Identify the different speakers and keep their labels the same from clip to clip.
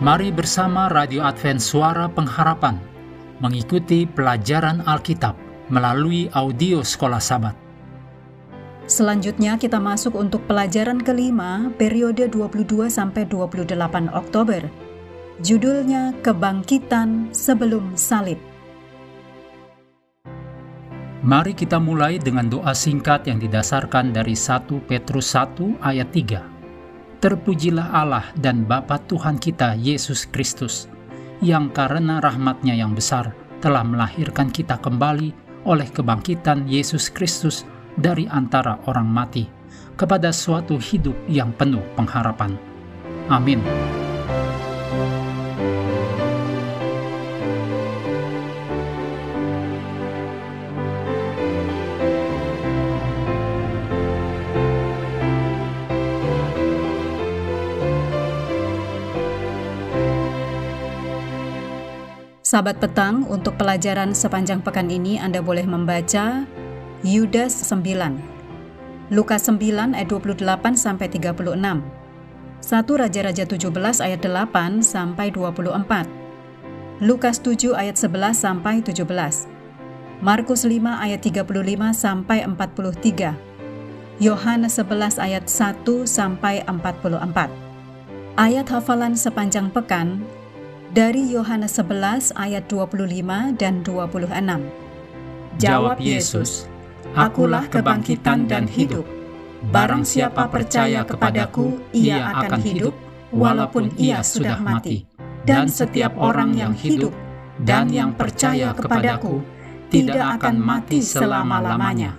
Speaker 1: Mari bersama Radio Advent Suara Pengharapan mengikuti pelajaran Alkitab melalui audio Sekolah Sabat.
Speaker 2: Selanjutnya kita masuk untuk pelajaran kelima periode 22 sampai 28 Oktober. Judulnya Kebangkitan Sebelum Salib.
Speaker 1: Mari kita mulai dengan doa singkat yang didasarkan dari 1 Petrus 1 ayat 3. Terpujilah Allah dan Bapa Tuhan kita Yesus Kristus, yang karena rahmatnya yang besar telah melahirkan kita kembali oleh kebangkitan Yesus Kristus dari antara orang mati kepada suatu hidup yang penuh pengharapan. Amin.
Speaker 2: Sahabat petang, untuk pelajaran sepanjang pekan ini Anda boleh membaca Yudas 9, Lukas 9 ayat 28 sampai 36, 1 Raja-Raja 17 ayat 8 sampai 24, Lukas 7 ayat 11 sampai 17, Markus 5 ayat 35 sampai 43, Yohanes 11 ayat 1 sampai 44. Ayat hafalan sepanjang pekan dari Yohanes 11 ayat 25 dan 26.
Speaker 1: Jawab Yesus, Akulah kebangkitan dan hidup. Barang siapa percaya kepadaku, ia akan hidup walaupun ia sudah mati. Dan setiap orang yang hidup dan yang percaya kepadaku tidak akan mati selama-lamanya.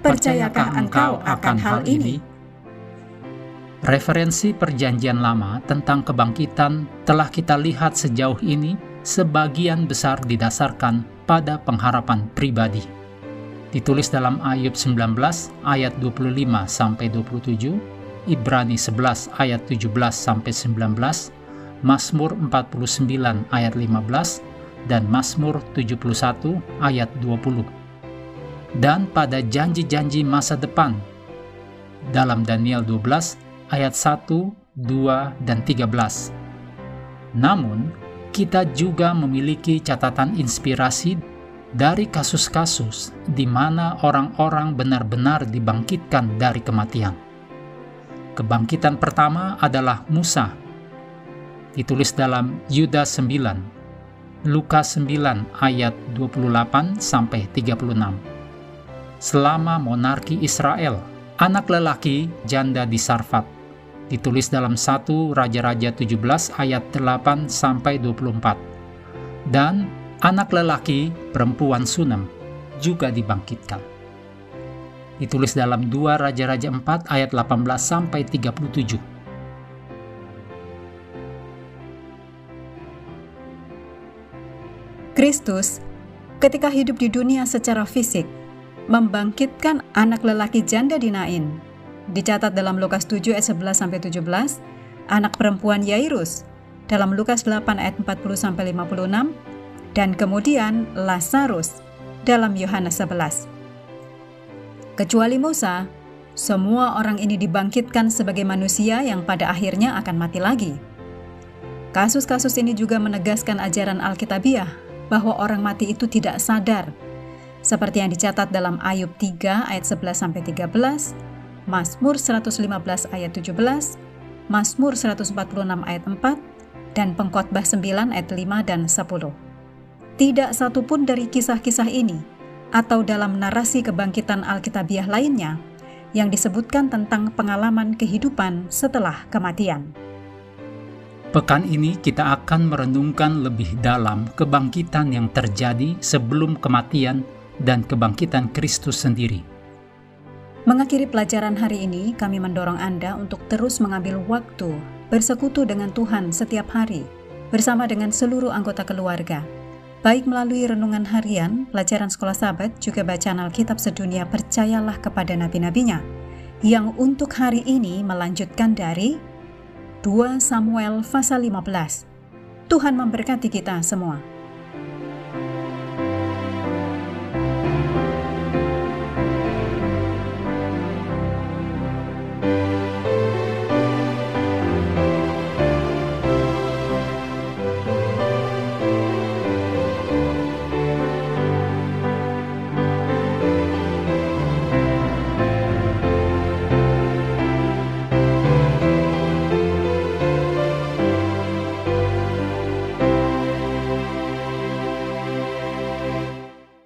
Speaker 1: Percayakah engkau akan hal ini? Referensi Perjanjian Lama tentang kebangkitan telah kita lihat sejauh ini sebagian besar didasarkan pada pengharapan pribadi. Ditulis dalam Ayub 19 ayat 25 sampai 27, Ibrani 11 ayat 17 sampai 19, Mazmur 49 ayat 15 dan Mazmur 71 ayat 20. Dan pada janji-janji masa depan dalam Daniel 12 ayat 1, 2, dan 13. Namun, kita juga memiliki catatan inspirasi dari kasus-kasus di mana orang-orang benar-benar dibangkitkan dari kematian. Kebangkitan pertama adalah Musa, ditulis dalam Yudas 9, Lukas 9 ayat 28 sampai 36. Selama monarki Israel, anak lelaki janda di Sarfat ditulis dalam 1 Raja-Raja 17 ayat 8 sampai 24. Dan anak lelaki perempuan Sunem juga dibangkitkan. Ditulis dalam 2 Raja-Raja 4 ayat 18 sampai 37.
Speaker 2: Kristus ketika hidup di dunia secara fisik membangkitkan anak lelaki janda di Nain dicatat dalam Lukas 7 ayat 11 sampai 17, anak perempuan Yairus dalam Lukas 8 ayat 40 sampai 56, dan kemudian Lazarus dalam Yohanes 11. Kecuali Musa, semua orang ini dibangkitkan sebagai manusia yang pada akhirnya akan mati lagi. Kasus-kasus ini juga menegaskan ajaran Alkitabiah bahwa orang mati itu tidak sadar, seperti yang dicatat dalam Ayub 3 ayat 11 sampai 13, Mazmur 115 ayat 17, Mazmur 146 ayat 4, dan Pengkhotbah 9 ayat 5 dan 10. Tidak satupun dari kisah-kisah ini atau dalam narasi kebangkitan Alkitabiah lainnya yang disebutkan tentang pengalaman kehidupan setelah kematian.
Speaker 1: Pekan ini kita akan merenungkan lebih dalam kebangkitan yang terjadi sebelum kematian dan kebangkitan Kristus sendiri.
Speaker 2: Mengakhiri pelajaran hari ini, kami mendorong Anda untuk terus mengambil waktu bersekutu dengan Tuhan setiap hari bersama dengan seluruh anggota keluarga. Baik melalui renungan harian, pelajaran sekolah sahabat, juga bacaan Alkitab sedunia percayalah kepada nabi-nabinya, yang untuk hari ini melanjutkan dari 2 Samuel pasal 15. Tuhan memberkati kita semua.